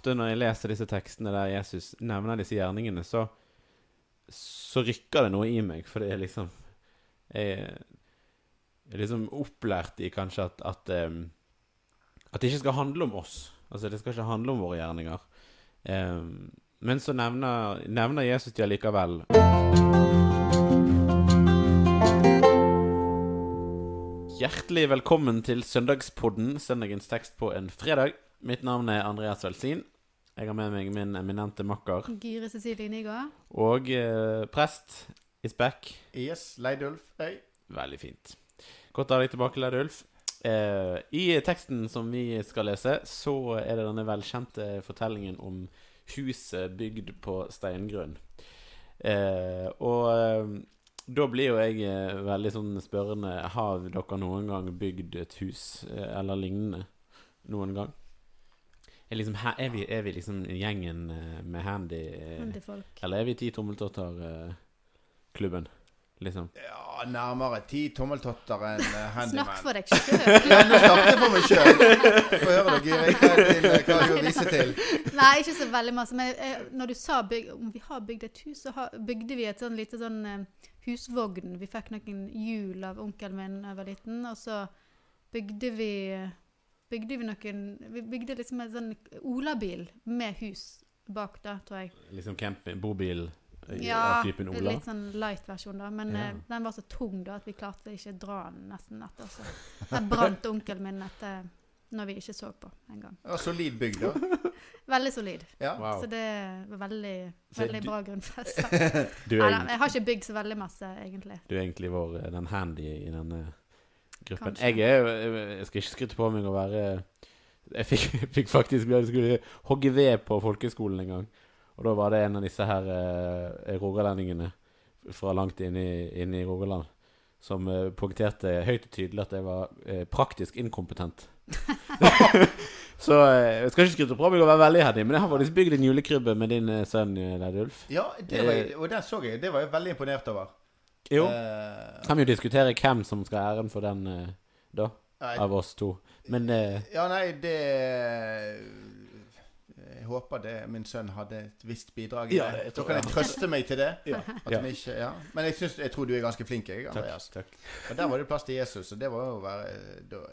ofte når jeg leser disse tekstene der Jesus nevner disse gjerningene, så, så rykker det noe i meg, for det er liksom Jeg er liksom opplært i kanskje at at, at det ikke skal handle om oss. Altså, det skal ikke handle om våre gjerninger. Men så nevner, nevner Jesus de allikevel. Hjertelig velkommen til Søndagspodden, søndagens tekst på en fredag. Mitt navn er Andreas Velsin. Jeg har med meg min eminente makker Gyre Cecilie Nygaard. og eh, prest is back. Yes, Leidulf. Hei. Veldig fint. Godt å ha deg tilbake, Leidulf. Eh, I teksten som vi skal lese, så er det denne velkjente fortellingen om huset bygd på steingrunn. Eh, og eh, da blir jo jeg eh, veldig sånn spørrende Har dere noen gang bygd et hus eh, eller lignende? Noen gang? Er, liksom, er, vi, er vi liksom gjengen eh, med handy eh, Handyfolk. Eller er vi Ti tommeltotter-klubben? liksom. Ja, nærmere ti tommeltotter enn handyman. Snakk for deg sjøl. Ja, nå snakker jeg for meg sjøl. Få høre, deg, Giri, Hva din- hva har du å vise til? Nei, ikke så veldig masse. Men eh, når du sa byg, om vi har bygd et hus, så har, bygde vi et sånn lite sånn eh, husvogn. Vi fikk noen hjul av onkelen min da jeg var liten, og så bygde vi Bygde vi noen Vi bygde liksom en sånn olabil med hus bak da, tror jeg. Liksom camping, bobil eh, Ja, av typen Ola? litt sånn light-versjon, da. Men Ja. eh, den var så tung da at vi klarte ikke dra den nesten etter. Så der brant onkelen min etter når vi ikke så på en gang. Ja, solid bygg, da. Veldig solid. Ja. Wow. Så det var veldig, veldig du- bra grunnfest. Jeg har ikke bygd så veldig masse, egentlig. du er egentlig vår, eh, den handy i denne gruppen. Jeg er Jeg skal ikke skryte på meg å være Jeg fikk, fikk faktisk Jeg skulle hogge ved på folkeskolen en gang. Og da var det en av disse her eh, rogalendingene fra langt inne i, inne i Rogaland som eh, poengterte høyt og tydelig at jeg var eh, praktisk inkompetent. Så eh, jeg skal ikke skryte på meg å være veldig heldig, men jeg har faktisk bygd en julekrybbe med din eh, sønn, eh, Leidulf. ja, det var og den så jeg. Det var jeg veldig imponert over. Jo. Uh, Kan vi jo diskutere hvem som skal ha æren for den, uh, da. nei, Av oss to. Men uh, ja, nei, det Jeg håper det min sønn hadde et visst bidrag i Ja, det. Så kan jeg trøste meg til det. Ja. At han ikke, ja. Men jeg, synes, jeg tror du er ganske flink, jeg. Andreas. takk. Og der var det plass til Jesus, og det, må jo være,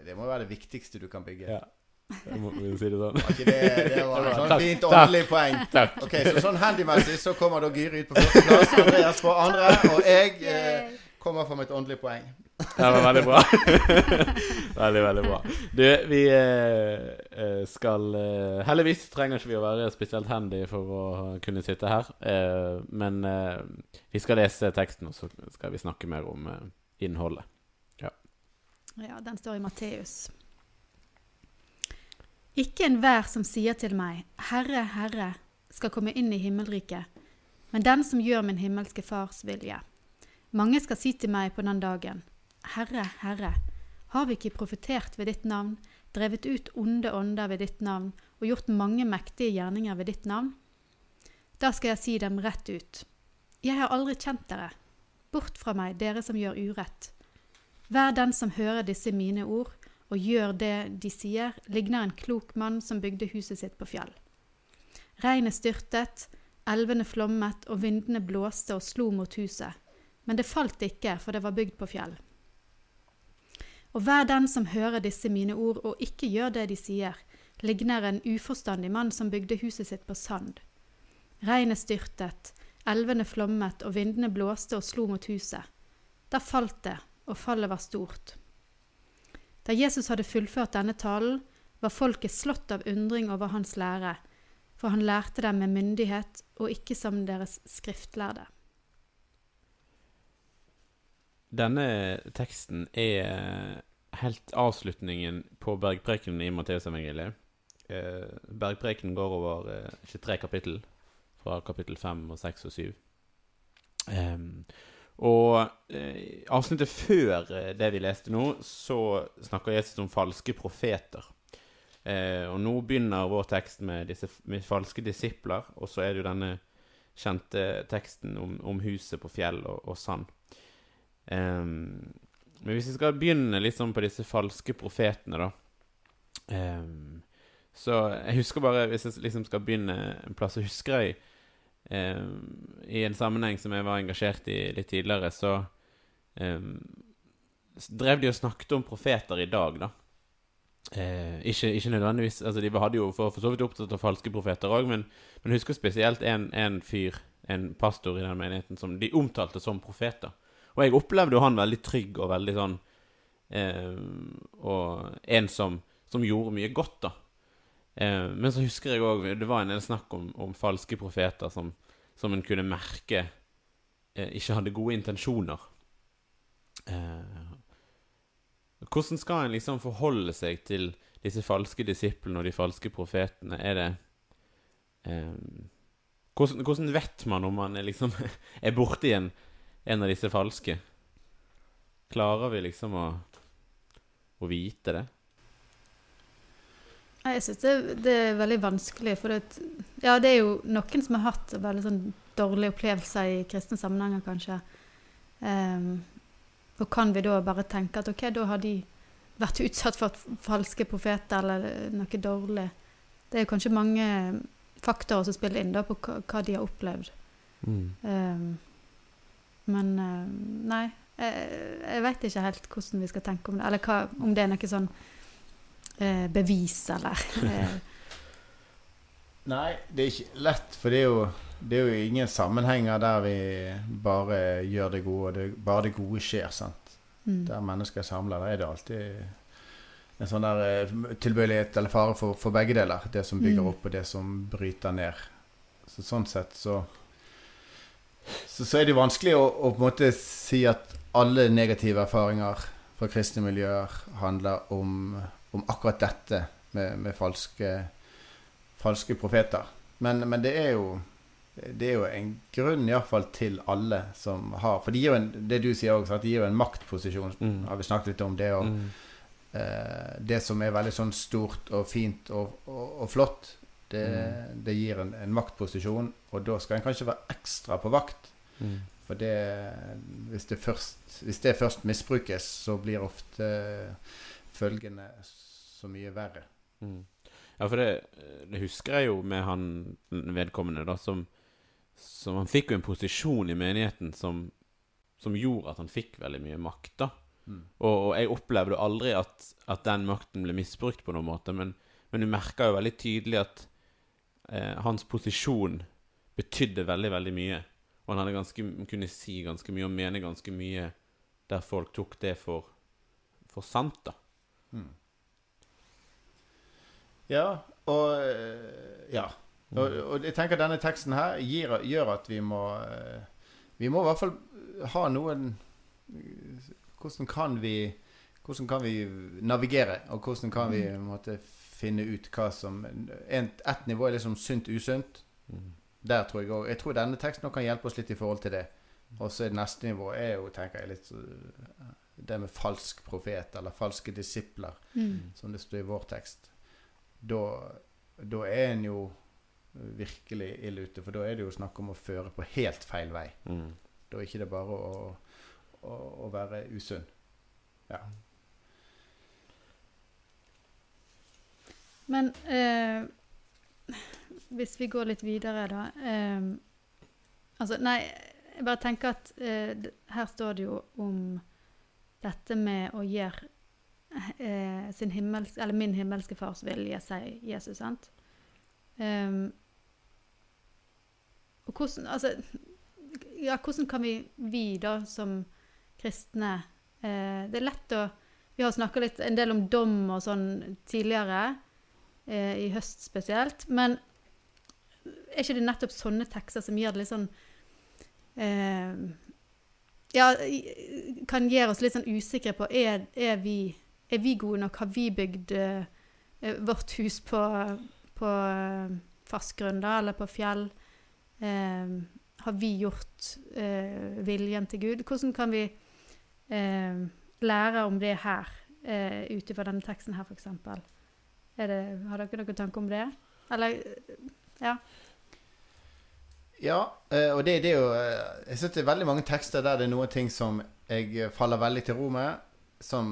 det må være det viktigste du kan bygge. Ja. Vil du si det sånn. Var det, det var et sånn Takk, fint takk. åndelig poeng. Takk. Ok, Så sånn handymessig så kommer da Gyri ut på førsteplass, Andreas på andre, og jeg eh, kommer for mitt åndelige poeng. Det var veldig bra. veldig, veldig bra. Du, vi eh, eh, skal eh, Heldigvis trenger ikke vi å være spesielt handy for å kunne sitte her. Eh, men eh, vi skal lese teksten, og så skal vi snakke mer om eh, innholdet. Ja, den står i Matteus. Ikke enhver som sier til meg, Herre, Herre, skal komme inn i himmelriket, men den som gjør min himmelske Fars vilje. Mange skal si til meg på den dagen, Herre, Herre, har vi ikke profetert ved ditt navn, drevet ut onde ånder ved ditt navn og gjort mange mektige gjerninger ved ditt navn? Da skal jeg si dem rett ut. Jeg har aldri kjent dere. Bort fra meg, dere som gjør urett. Vær den som hører disse mine ord og gjør det de sier, ligner en klok mann som bygde huset sitt på fjell. Regnet styrtet, elvene flommet og vindene blåste og slo mot huset, men det falt ikke, for det var bygd på fjell. Og hver den som hører disse mine ord og ikke gjør det de sier, ligner en uforstandig mann som bygde huset sitt på sand. Regnet styrtet, elvene flommet og vindene blåste og slo mot huset. Da falt det, og fallet var stort. Da Jesus hadde fullført denne talen, var folket slått av undring over hans lære, for han lærte dem med myndighet og ikke som deres skriftlærde. Denne teksten er helt avslutningen på bergprekenen i Matteusevangeliet. Eh, bergprekenen går over eh, 23 kapittel, fra kapittel 5 og 6 og 7. Og eh, avsnittet før eh, det vi leste nå, så snakker Jesus om falske profeter. Eh, og nå begynner vår tekst med disse med falske disipler, og så er det jo denne kjente teksten om, om huset på fjell og, og sand. Em, men hvis vi skal begynne litt sånn på disse falske profetene, da em, Så jeg husker bare, hvis jeg liksom skal begynne en plass, så husker jeg eh, I en sammenheng som jeg var engasjert i litt tidligere, så eh, drev de og snakket om profeter i dag, da. Eh, ikke, ikke nødvendigvis Altså, de hadde jo for, for så vidt opptatt av falske profeter òg, men, men husker spesielt en, en fyr, en pastor i den menigheten, som de omtalte som profeter. Og jeg opplevde jo han veldig trygg og veldig sånn eh, Og en som, som gjorde mye godt, da. Eh, men så husker jeg òg Det var en del snakk om, om falske profeter som, som en kunne merke eh, ikke hadde gode intensjoner. Eh, hvordan skal en liksom forholde seg til disse falske disiplene og de falske profetene? Er det eh, hvordan, hvordan, vet man om man er liksom er borti en, en av disse falske? Klarer vi liksom å, å vite det? Jeg syns det, det, er veldig vanskelig. For det, ja, det er jo noen som har hatt veldig sånn dårlige opplevelser i kristne sammenhenger, kanskje. Um, og kan vi da bare tenke at ok, da har de vært utsatt for falske profeter eller noe dårlig? Det er jo kanskje mange faktorer som spiller inn da på hva, de har opplevd. Mm. Um, men uh, nei, jeg, jeg vet ikke helt hvordan vi skal tenke om det. Eller hva, om det er noe sånn eh, bevis, eller eh. Nei, det er ikke lett, for det er, jo, det er jo ingen sammenhenger der vi bare gjør det gode, og det, bare det gode skjer. sant? Mm. Der mennesker er samla, der er det alltid en sånn der eh, tilbøyelighet eller fare for, for, begge deler. Det som bygger mm. opp, og det som bryter ned. Så sånn sett så så, så, er det vanskelig å, å, på en måte si at alle negative erfaringer fra kristne miljøer handler om om akkurat dette med, med falske, falske, profeter. Men, men, det er jo det er jo en grunn iallfall til alle som har For de gir jo en, det du sier også, at de gir jo en maktposisjon. Mm. Har vi snakket litt om det. Og, mm. eh, det som er veldig sånn stort og fint og, og, og flott, det, mm. det gir en, en, maktposisjon. Og da skal en kanskje være ekstra på vakt. Mm. For det hvis, det først, hvis det først misbrukes, så blir ofte følgende så mye verre. Mm. Ja, for det, det, husker jeg jo med han vedkommende, da, som, som Han fikk jo en posisjon i menigheten som, som gjorde at han fikk veldig mye makt, da. Mm. Og, og, jeg opplevde aldri at, at, den makten ble misbrukt på noen måte, men, men du merka jo veldig tydelig at eh, hans posisjon betydde veldig, veldig mye. Og han ganske, kunne si ganske mye og mene ganske mye der folk tok det for, for sant, da. Mm. Ja, og eh, Ja. Og, og, jeg tenker denne teksten her gir, gjør at vi må eh, Vi må i hvert fall ha noen Hvordan kan vi hvordan kan vi navigere, og hvordan kan vi mm. måtte, finne ut hva som Ett nivå er liksom sunt usunt. Mm. Der tror jeg òg Jeg tror denne teksten kan hjelpe oss litt i forhold til det. Og så neste nivå er jo, tenker jeg, litt det med falsk profet, eller falske disipler, mm. som det står i vår tekst. Da, da er en jo virkelig ille ute, for da er det jo snakk om å føre på helt feil vei. Mm. Da er ikke det bare å, å, å være usunn. Ja. Men eh, hvis vi går litt videre, da eh, Altså, nei, jeg bare tenker at eh, her står det jo om dette med å gjøre eh, sin himmels, eller min himmelske fars vilje, sier Jesus. sant? Um, og hvordan, altså, ja, hvordan kan vi, vi da, som kristne eh, Det er lett å Vi har snakka en del om dom og sånn tidligere, eh, i høst spesielt. Men er ikke det nettopp sånne tekster som gir det litt sånn eh, ja, kan gjøre oss litt sånn usikre på er, er, vi, er vi gode nok. Har vi bygd uh, vårt hus på, på uh, fast grunn, da, eller på fjell? Uh, har vi gjort viljen til Gud? Hvordan kan vi lære om det her, uh, ut ifra denne teksten her, f.eks.? Har dere noen tanke om det? Eller Ja. Ja, eh, og det, det er jo eh, Jeg syns det er veldig mange tekster der det er noen ting som jeg faller veldig til ro med. som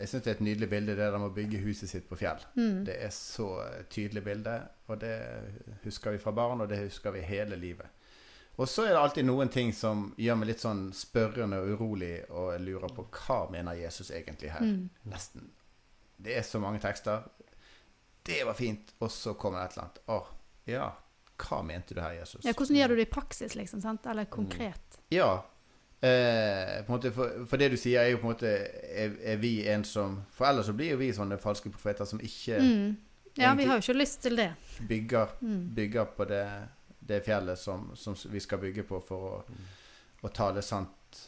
Jeg syns det er et nydelig bilde, det der med å bygge huset sitt på fjell. Mm. Det er så tydelig bilde, og det husker vi fra barn, og det husker vi hele livet. Og så er det alltid noen ting som gjør meg litt sånn spørrende og urolig, og jeg lurer på hva mener Jesus egentlig her? Mm. Nesten. Det er så mange tekster. Det var fint. Og så kommer det et eller annet. Å, ja. Hva mente du her, Jesus? Ja, hvordan gjør du det i praksis, liksom? sant? Eller konkret? Ja. Eh, på en måte for, for det du sier, er jo på en måte Er, er vi en som For ellers så blir jo vi sånne falske profeter som ikke Mm. Ja, vi har jo ikke lyst til det. bygger, Mm. bygger på det, det fjellet som, som vi skal bygge på for å, å tale sant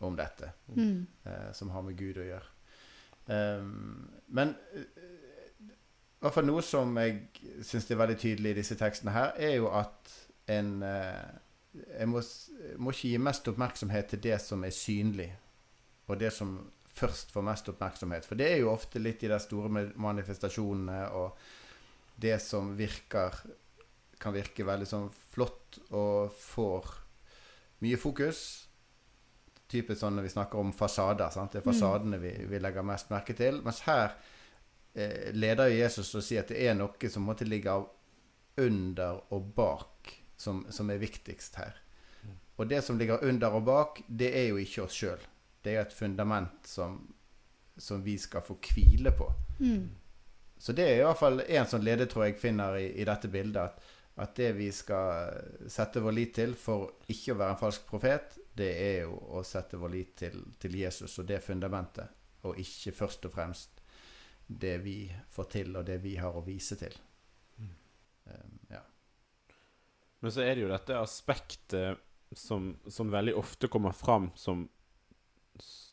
om dette. Mm. eh, som har med Gud å gjøre. Um, men hvert fall noe som jeg syns er veldig tydelig i disse tekstene her, er jo at en eh, Jeg må, må ikke gi mest oppmerksomhet til det som er synlig, og det som først får mest oppmerksomhet. For det er jo ofte litt i de store manifestasjonene og det som virker Kan virke veldig sånn flott og får mye fokus typisk sånn når vi snakker om fasader. Sant? Det er fasadene vi, vi legger mest merke til. Mens her leder jo Jesus til å si at det er noe som måtte ligge av under og bak, som, som er viktigst her. Og det som ligger under og bak, det er jo ikke oss sjøl. Det er et fundament som, som vi skal få hvile på. Mm. Så det er i hvert fall en sånn ledetråd jeg finner i, i dette bildet. At, at det vi skal sette vår lit til for ikke å være en falsk profet, det er jo å sette vår lit til, til Jesus og det fundamentet. Og ikke først og fremst det vi får til, og det vi har å vise til. Um, ja. Men så er det jo dette aspektet som, som veldig ofte kommer fram som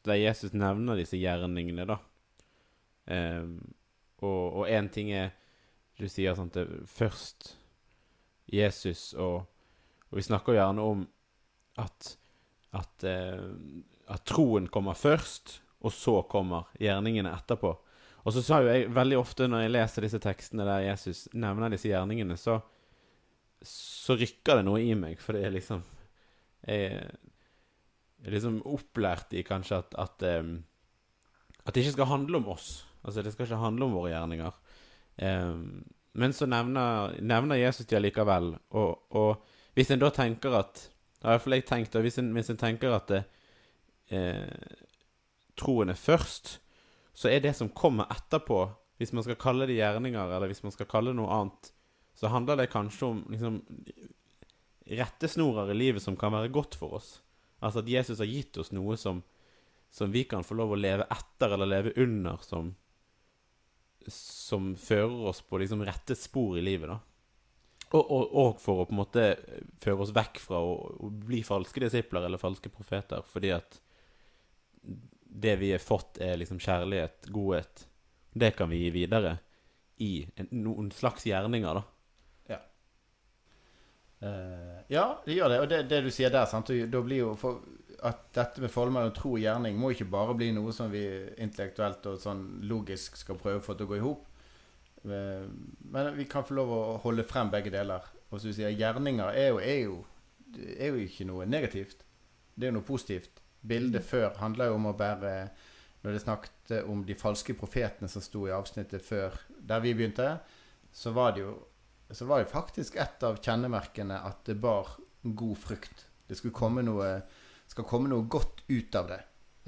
Der Jesus nevner disse gjerningene, da. Um, og én ting er Du sier sånn at det først Jesus og Og vi snakker gjerne om at at, uh, at troen kommer først, og så kommer gjerningene etterpå. Og så sa jo jeg veldig ofte når jeg leser disse tekstene der Jesus nevner disse gjerningene, så så rykker det noe i meg, for det er liksom Jeg er liksom opplært i kanskje at at, at det ikke skal handle om oss. Altså, det skal ikke handle om våre gjerninger. Men så nevner, nevner Jesus de allikevel, og, og hvis en da tenker at har i hvert fall jeg tenkt, og hvis en, hvis en tenker at det, eh, troen er først, så er det som kommer etterpå, hvis man skal kalle det gjerninger, eller hvis man skal kalle det noe annet, så handler det kanskje om liksom, rettesnorer i livet som kan være godt for oss. Altså at Jesus har gitt oss noe som, som vi kan få lov å leve etter eller leve under, som, som fører oss på liksom rette spor i livet, da. Og, og, og for å på en måte føre oss vekk fra å, å bli falske disipler eller falske profeter, fordi at det vi har fått, er liksom kjærlighet, godhet. Det kan vi gi videre i en, noen slags gjerninger, da. Eh, ja, det gjør det. Og det, det du sier der, sant? da blir jo for at dette med forholdet mellom tro og gjerning må ikke bare bli noe som vi intellektuelt og sånn logisk skal prøve å få til å gå i hop. Eh, Men vi kan få lov å holde frem begge deler. Og så du sier gjerninger er jo, er, jo, er jo ikke noe negativt. Det er jo noe positivt. Bildet før handla jo om å bære Når det snakket om de falske profetene som sto i avsnittet før der vi begynte, så var det jo så var det faktisk et av kjennemerkene at det bar god frukt. Det skulle komme noe, skal komme noe godt ut av det.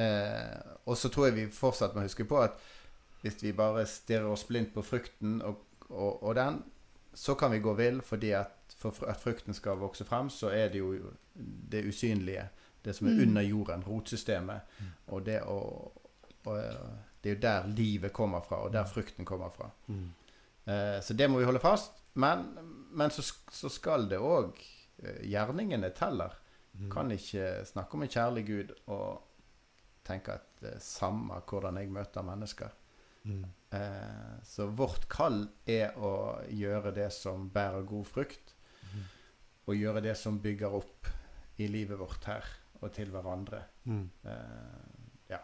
Eh, og så tror jeg vi fortsatt må huske på at hvis vi bare stirrer oss blindt på frukten og, og, og den, så kan vi gå vill fordi at for at frukten skal vokse frem, så er det jo det usynlige. Det som er Mm. under jorden, rotsystemet. Og, det, å- og det er jo der livet kommer fra, og der frukten kommer fra. Eh, så det må vi holde fast. Men, men så, så skal det òg Gjerningene teller. Kan ikke snakke om en kjærlig Gud og tenke at det er samme hvordan jeg møter mennesker. Eh, så vårt kall er å gjøre det som bærer god frukt. Og gjøre det som bygger opp i livet vårt her og til hverandre. Eh, ja.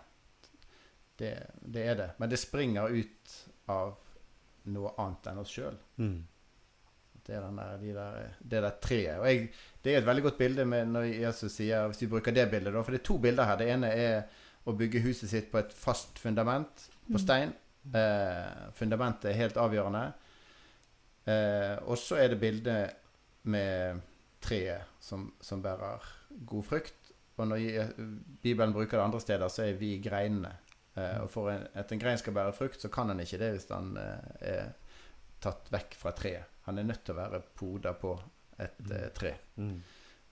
Det, det er det. Men det springer ut av noe annet enn oss sjøl. Mm. Det er den der, de der, det der treet. Og jeg, det er et veldig godt bilde med når Jesus sier Hvis vi bruker det bildet, da. For det er to bilder her. Det ene er å bygge huset sitt på et fast fundament på Mm. stein. Eh, fundamentet er helt avgjørende. Eh, og så er det bildet med treet som, som bærer god frukt. Og når Bibelen bruker det andre steder, så er vi greinene. Eh, og for en, at en grein skal bære frukt, så kan han ikke det hvis den eh, er tatt vekk fra treet. Han er nødt til å være poda på et eh, tre. Mm.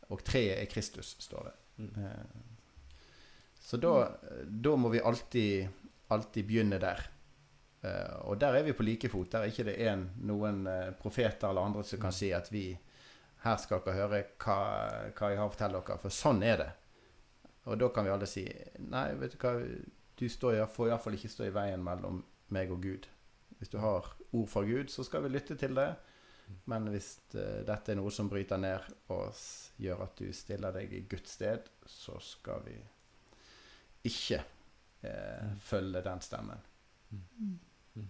Og treet er Kristus, står det. Mm. Eh, Så da, da må vi alltid, alltid begynne der. Eh, og der er vi på like fot. Der er ikke det en, noen eh, profeter eller andre som kan si at vi her skal dere høre hva, hva jeg har å fortelle dere, for sånn er det. Og da kan vi alle si nei, vet du hva, du står, i- får iallfall ikke stå i veien mellom meg og Gud. Hvis du har ord fra Gud, så skal vi lytte til det. Men hvis eh, dette er noe som bryter ned og gjør at du stiller deg i Guds sted, så skal vi ikke eh, Mm. følge den stemmen. Mm.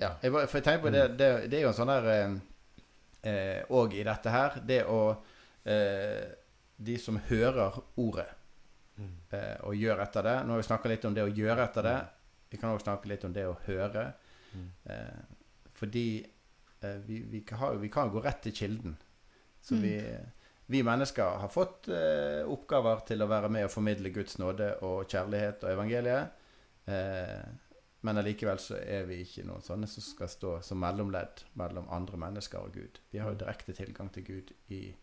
Ja, jeg, for jeg tenker på det, det, det er jo en sånn der eh, Og i dette her, det å eh, De som hører ordet Mm. eh, og gjør etter det Nå har vi snakka litt om det å gjøre etter det. Vi kan også snakke litt om det å høre. Mm. Eh, fordi eh, vi, vi, kan ha, vi kan gå rett til kilden. Så Mm. vi, vi mennesker har fått eh, oppgaver til å være med og formidle Guds nåde og kjærlighet og evangeliet. Eh, men allikevel så er vi ikke noen sånne som skal stå som mellomledd mellom andre mennesker og Gud. Vi har jo direkte tilgang til Gud i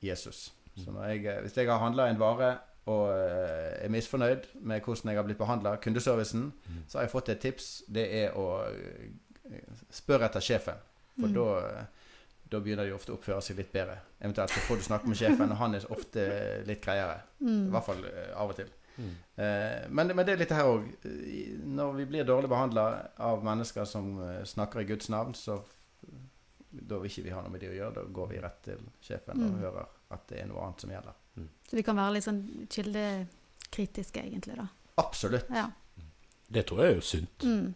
Jesus. Så når jeg, eh, hvis jeg har handla en vare og eh, er misfornøyd med hvordan jeg har blitt behandla, kundeservicen, Mm. så har jeg fått et tips. Det er å eh, spørre etter sjefen. For Mm. da, da begynner de ofte å oppføre seg litt bedre. Eventuelt så får du snakke med sjefen, og han er ofte litt greiere. I Mm. hvert fall av og til. Mm. Eh, men, men det er litt her òg. Når vi blir dårlig behandla av mennesker som snakker i Guds navn, så da vil ikke vi ha noe med det å gjøre. Da går vi rett til sjefen og Mm. hører at det er noe annet som gjelder. Så vi kan være litt sånn kildekritiske, egentlig, da. Absolutt. Ja. Det tror jeg er jo sunt. Mm.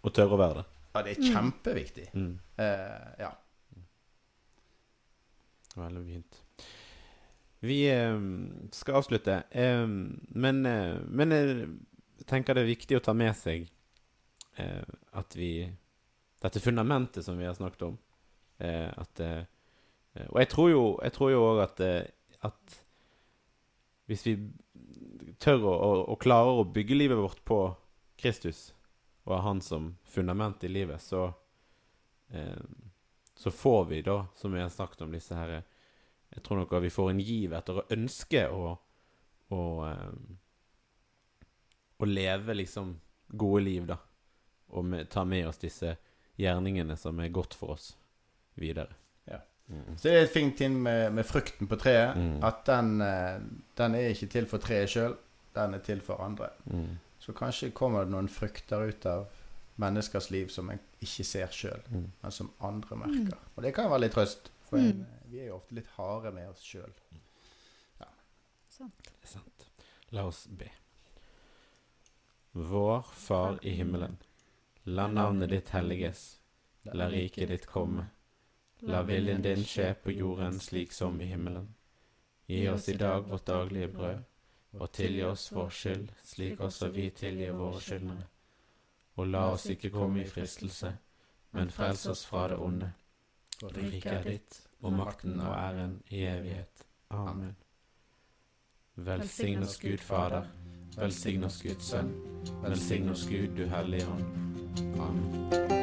Å tørre å være det. Ja, det er Mm. kjempeviktig. Mm. Eh, ja. Veldig fint. Vi eh, skal avslutte, eh, men, eh, men jeg tenker det er viktig å ta med seg eh, at vi Dette fundamentet som vi har snakket om. Eh, at eh, Og jeg tror jo Jeg tror jo også at, eh, at hvis vi tør å, og, og klarer å bygge livet vårt på Kristus og ha Han som fundament i livet, så eh, så får vi da, som vi har snakket om, disse her Jeg tror nok at vi får en giv etter å ønske å å, eh, å leve liksom gode liv, da. Og med, ta med oss disse gjerningene som er godt for oss, videre. Ja. Mm. Så det er et fint ting med, med frukten på treet. Mm. At den, eh, den er ikke til for treet sjøl, den er til for andre. Mm. Så kanskje kommer det noen frukter ut av menneskers liv som en ikke ser sjøl, Mm. men som andre merker. Og det kan være litt trøst, for en, Mm. vi er jo ofte litt harde med oss sjøl. Sant. Det er sant. La oss be. Vår Far i himmelen. La navnet ditt helliges. La riket ditt komme. La viljen din skje på jorden slik som i himmelen. Gi oss i dag vårt daglige brød, og tilgi oss vår skyld, slik også vi tilgir våre skyldnere. Og la oss ikke komme i fristelse, men frels oss fra det onde. For riket er ditt, og makten og æren i evighet. Amen. Velsign oss Gud Fader, velsign oss Guds Sønn, velsign oss Gud du Hellige Ånd. Amen.